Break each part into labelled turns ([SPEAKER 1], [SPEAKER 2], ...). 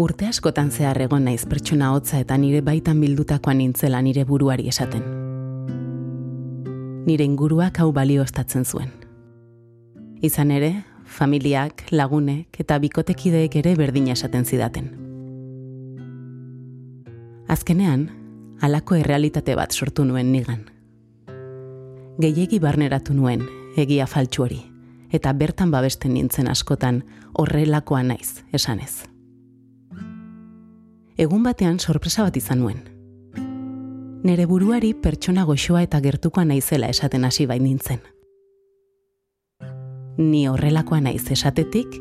[SPEAKER 1] Urte askotan zehar egon naiz pertsona hotza eta nire baitan bildutakoan nintzela nire buruari esaten. Nire inguruak hau balio estatzen zuen. Izan ere, familiak, lagunek eta bikotekideek ere berdina esaten zidaten. Azkenean, halako errealitate bat sortu nuen nigan. Gehiegi barneratu nuen, egia faltsu hori, eta bertan babesten nintzen askotan horrelakoa naiz, esanez egun batean sorpresa bat izan nuen. Nere buruari pertsona goxoa eta gertukoa naizela esaten hasi bain nintzen. Ni horrelakoa naiz esatetik,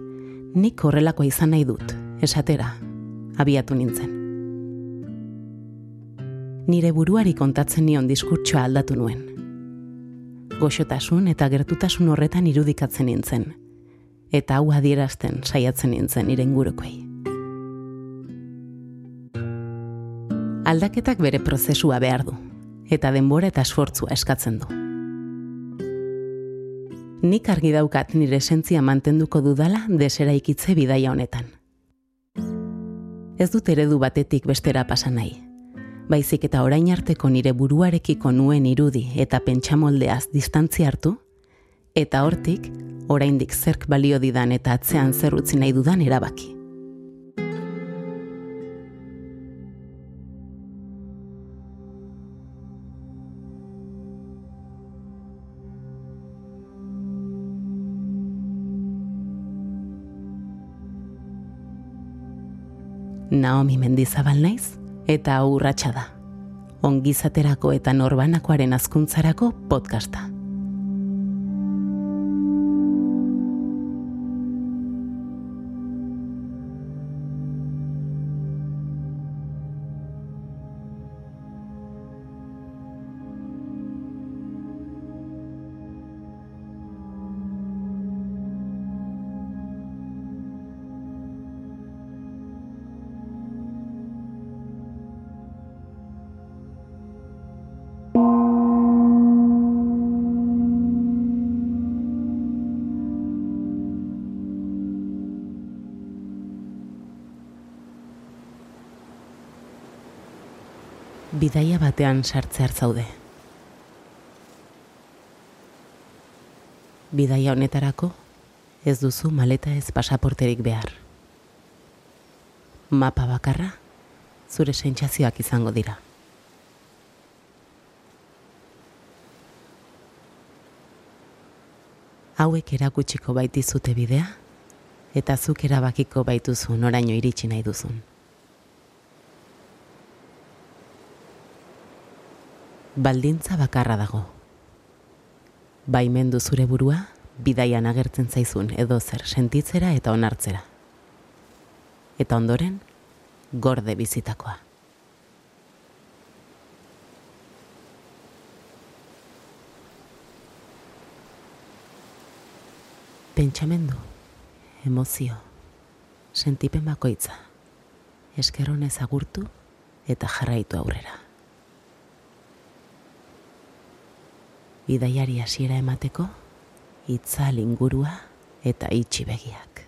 [SPEAKER 1] nik horrelakoa izan nahi dut, esatera, abiatu nintzen. Nire buruari kontatzen nion diskurtsoa aldatu nuen. Goxotasun eta gertutasun horretan irudikatzen nintzen, eta hau adierazten saiatzen nintzen nire ingurukoei. Aldaketak bere prozesua behar du, eta denbora eta esfortzua eskatzen du. Nik argi daukat nire esentzia mantenduko dudala desera ikitze bidaia honetan. Ez dut eredu batetik bestera pasa nahi. Baizik eta orain arteko nire buruarekiko nuen irudi eta pentsamoldeaz distantzia hartu, eta hortik, oraindik zerk balio didan eta atzean zer utzi nahi dudan erabaki. Naomi Mendizabal naiz eta urratsa da. Ongizaterako eta norbanakoaren azkuntzarako podcasta. Bidaia batean sartze zaude. Bidaia honetarako ez duzu maleta ez pasaporterik behar. Mapa bakarra zure sentsazioak izango dira. Hauek erakutsiko baitizute bidea eta zuk erabakiko baituzu noraino iritsi nahi duzun. Baldintza bakarra dago. Baimendu zure burua, bidaian agertzen zaizun edo zer sentitzera eta onartzera. Eta ondoren, gorde bizitakoa. Pentsamendu, emozio, sentipen bakoitza, eskeronez agurtu eta jarraitu aurrera. Bidaiari hasiera emateko itzal ingurua eta itxi begiak.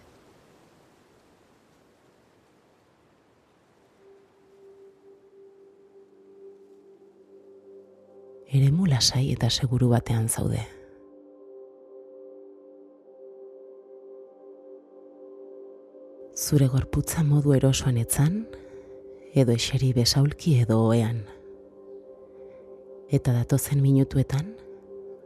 [SPEAKER 1] Eremu lasai eta seguru batean zaude. Zure gorputza modu erosoan etzan, edo eseri besaulki edo oean. Eta datozen minutuetan,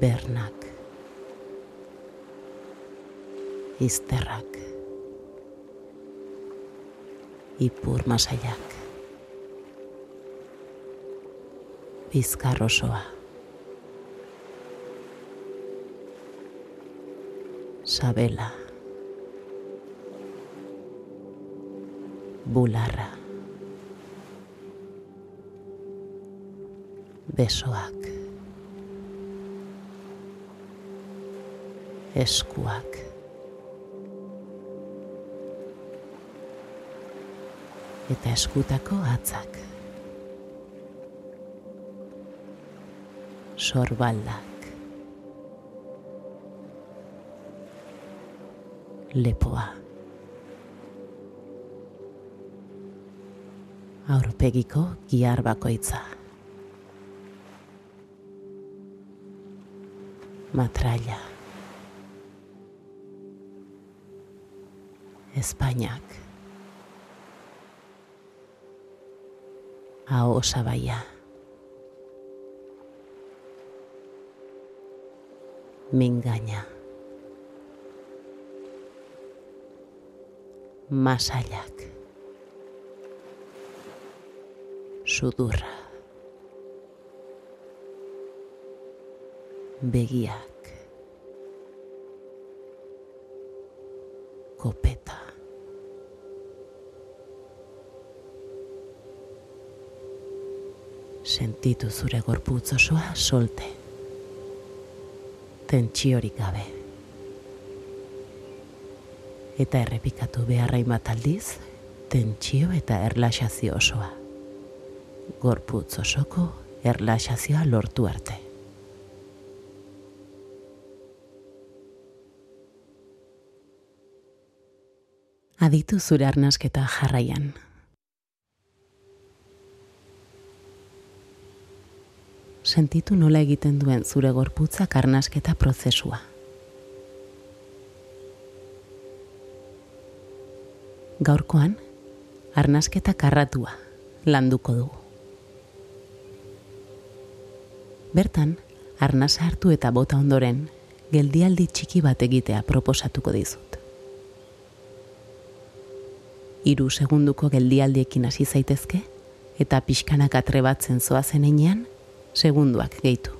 [SPEAKER 1] bernak, izterrak, ipur masaiak, bizkar osoa, sabela, bularra. Besoak. Eskuak. Eta eskutako atzak. Sorbaldak. Lepoa. Aurpegiko giar bakoitza. Matraia. Espainiak. Ao Osabaia. Me engaña. Sudurra. Begiak. Copeta. Sentitu zure gorputz osoa solte. Tentsiorik gabe. Eta errepikatu beharrain bat aldiz, tentsio eta erlaxazio osoa. Gorputz osoko erlaxazioa lortu arte. Aditu zure arnasketa jarraian. Sentitu nola egiten duen zure gorputzak arnasketa prozesua. Gaurkoan, arnasketa karratua landuko dugu. Bertan, arnasa hartu eta bota ondoren, geldialdi txiki bat egitea proposatuko dizut. Hiru segunduko geldialdiekin hasi zaitezke eta pixkanak atrebatzen zoazen einean, segunduak gehitu.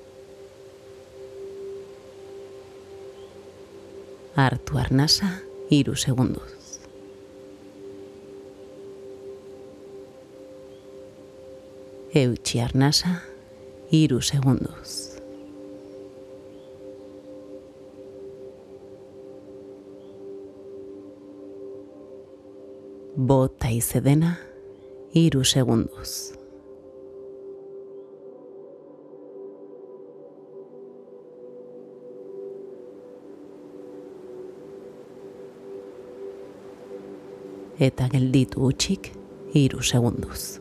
[SPEAKER 1] Hartu arnasa, hiru segunduz. Eutxi arnasa, hiru segunduz. Bota izedena, hiru segunduz. Eta gelditu utxik, hiru segunduz.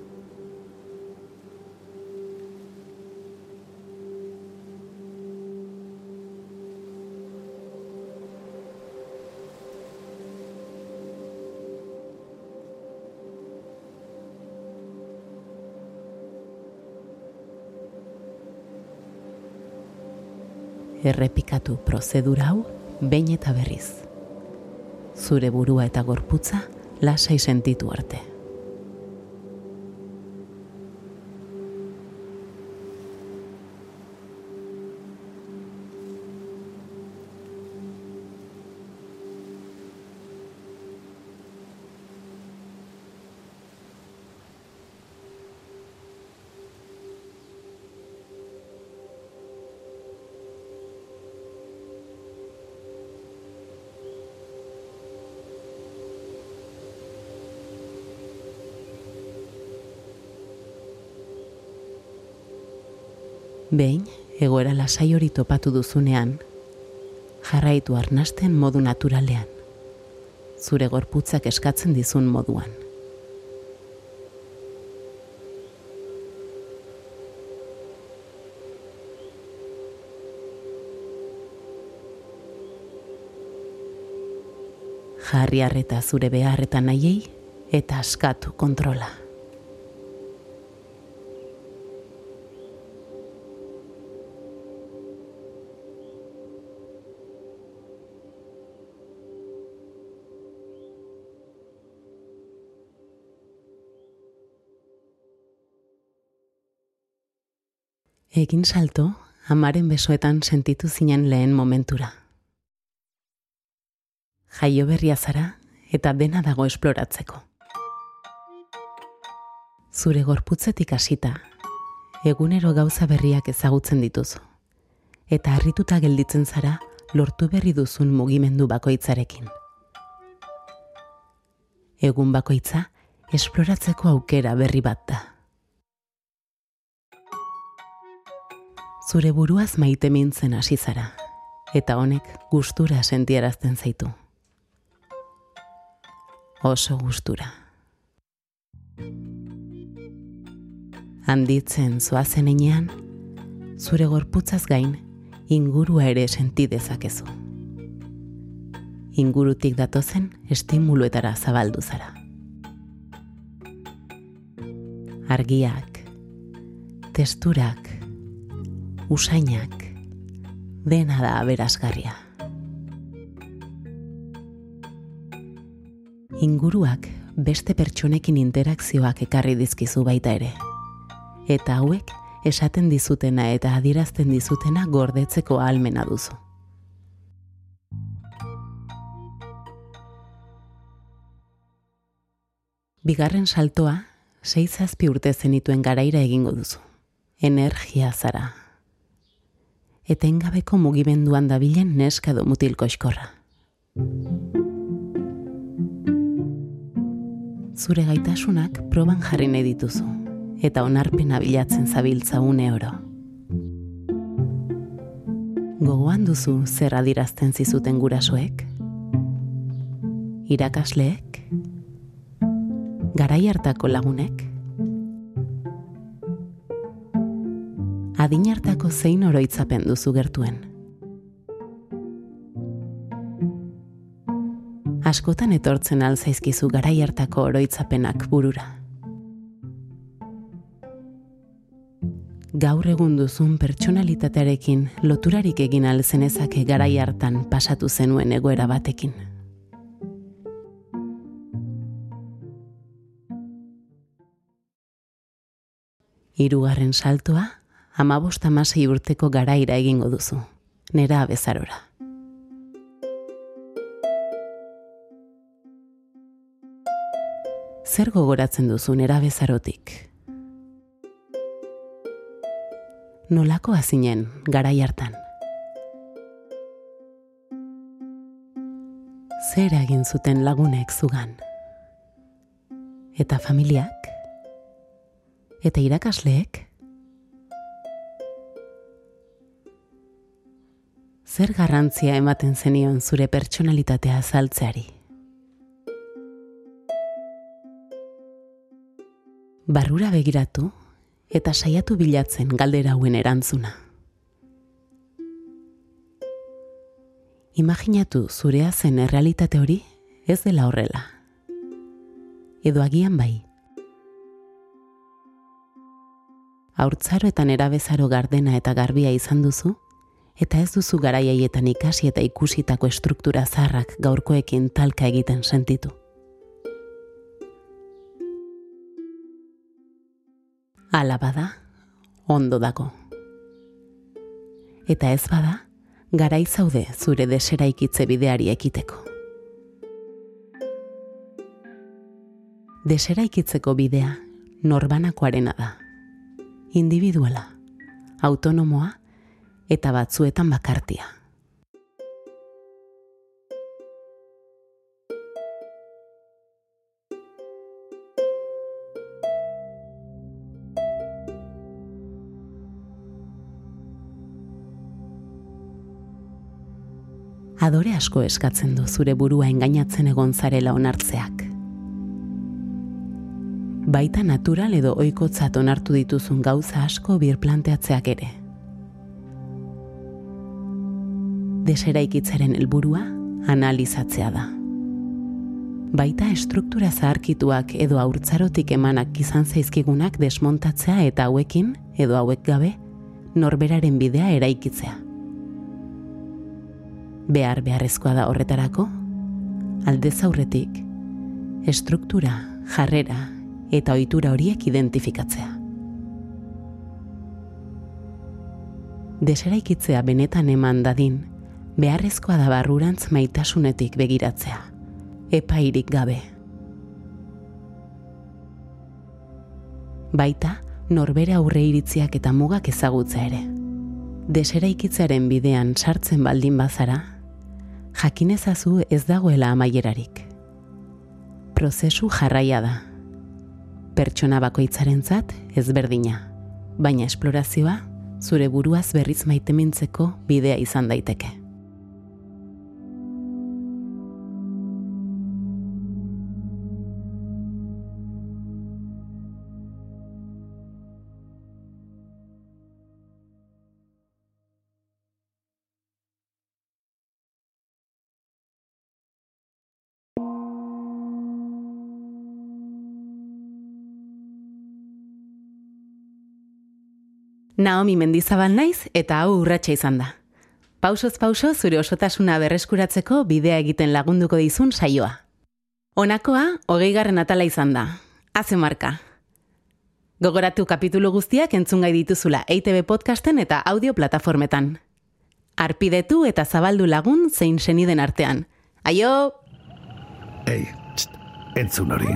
[SPEAKER 1] errepikatu prozedura hau behin eta berriz. Zure burua eta gorputza lasai sentitu arte. Behin, egoera lasai hori topatu duzunean, jarraitu arnasten modu naturalean, zure gorputzak eskatzen dizun moduan. Jarri harreta zure beharretan nahiei eta askatu kontrola. Egin salto, amaren besoetan sentitu zinen lehen momentura. Jaio berria zara eta dena dago esploratzeko. Zure gorputzetik hasita, egunero gauza berriak ezagutzen dituzu. Eta harrituta gelditzen zara, lortu berri duzun mugimendu bakoitzarekin. Egun bakoitza, esploratzeko aukera berri bat da. Zure buruaz maite mintzen hasi zara, eta honek gustura sentiarazten zaitu. Oso gustura. Handitzen zoazen enean, zure gorputzaz gain, ingurua ere senti dezakezu. Ingurutik datozen estimuluetara zabaldu zara. Argiak, testurak, usainak, dena da aberasgarria. Inguruak beste pertsonekin interakzioak ekarri dizkizu baita ere. Eta hauek esaten dizutena eta adierazten dizutena gordetzeko ahalmena duzu. Bigarren saltoa, sei zazpi urte zenituen garaira egingo duzu. Energia zara. Etengabeko mugimenduan dabilen neska do mutilko eskorra. Zure gaitasunak proban jarri nahi dituzu eta onarpena bilatzen zabiltza une oro. Gogoan duzu zer adirazten zizuten gurasoek? Irakasleek? Garai hartako lagunek? Adin hartako zein oroitzapen duzu gertuen? Askotan etortzen alzaizkizu garai hartako oroitzapenak burura. gaur egun duzun pertsonalitatearekin loturarik egin alzenezake garai hartan pasatu zenuen egoera batekin. Hirugarren saltoa, amabost amasei urteko garaira egingo duzu, nera abezarora. Zer gogoratzen duzu nera bezarotik? nolako azinen garai hartan. Zer egin zuten lagunek zugan? Eta familiak? Eta irakasleek? Zer garrantzia ematen zenion zure pertsonalitatea azaltzeari? Barrura begiratu eta saiatu bilatzen galdera hauen erantzuna. Imaginatu zurea zen errealitate hori ez dela horrela. Edo agian bai. Haurtzaro eta nerabezaro gardena eta garbia izan duzu, eta ez duzu garaiaietan ikasi eta ikusitako estruktura zarrak gaurkoekin talka egiten sentitu. ala bada, ondo dago. Eta ez bada, garai zaude zure desera ikitze bideari ekiteko. Desera ikitzeko bidea norbanakoarena da. Individuala, autonomoa eta batzuetan bakartia. adore asko eskatzen du zure burua engainatzen egon zarela onartzeak. Baita natural edo oikotzat onartu dituzun gauza asko birplanteatzeak ere. Deseraikitzaren helburua analizatzea da. Baita estruktura zaharkituak edo aurtzarotik emanak izan zaizkigunak desmontatzea eta hauekin, edo hauek gabe, norberaren bidea eraikitzea behar beharrezkoa da horretarako, alde zaurretik, estruktura, jarrera eta ohitura horiek identifikatzea. Deseraikitzea benetan eman dadin, beharrezkoa da barrurantz maitasunetik begiratzea, epairik gabe. baita norbere aurre iritziak eta mugak ezagutza ere. Deseraikitzearen bidean sartzen baldin bazara, jakinezazu ez dagoela amaierarik. Prozesu jarraia da. Pertsona bakoitzarentzat ezberdina, baina esplorazioa zure buruaz berriz maitemintzeko bidea izan daiteke. Naomi Mendizabal naiz eta hau urratsa izan da. Pausoz pauso zure osotasuna berreskuratzeko bidea egiten lagunduko dizun saioa. Honakoa, hogei garren atala izan da. Haze marka. Gogoratu kapitulu guztiak entzungai dituzula EITB podcasten eta audio plataformetan. Arpidetu eta zabaldu lagun zein seniden artean. Aio!
[SPEAKER 2] Ei, txt, entzun hori.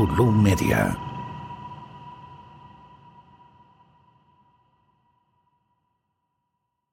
[SPEAKER 2] Ulu Media.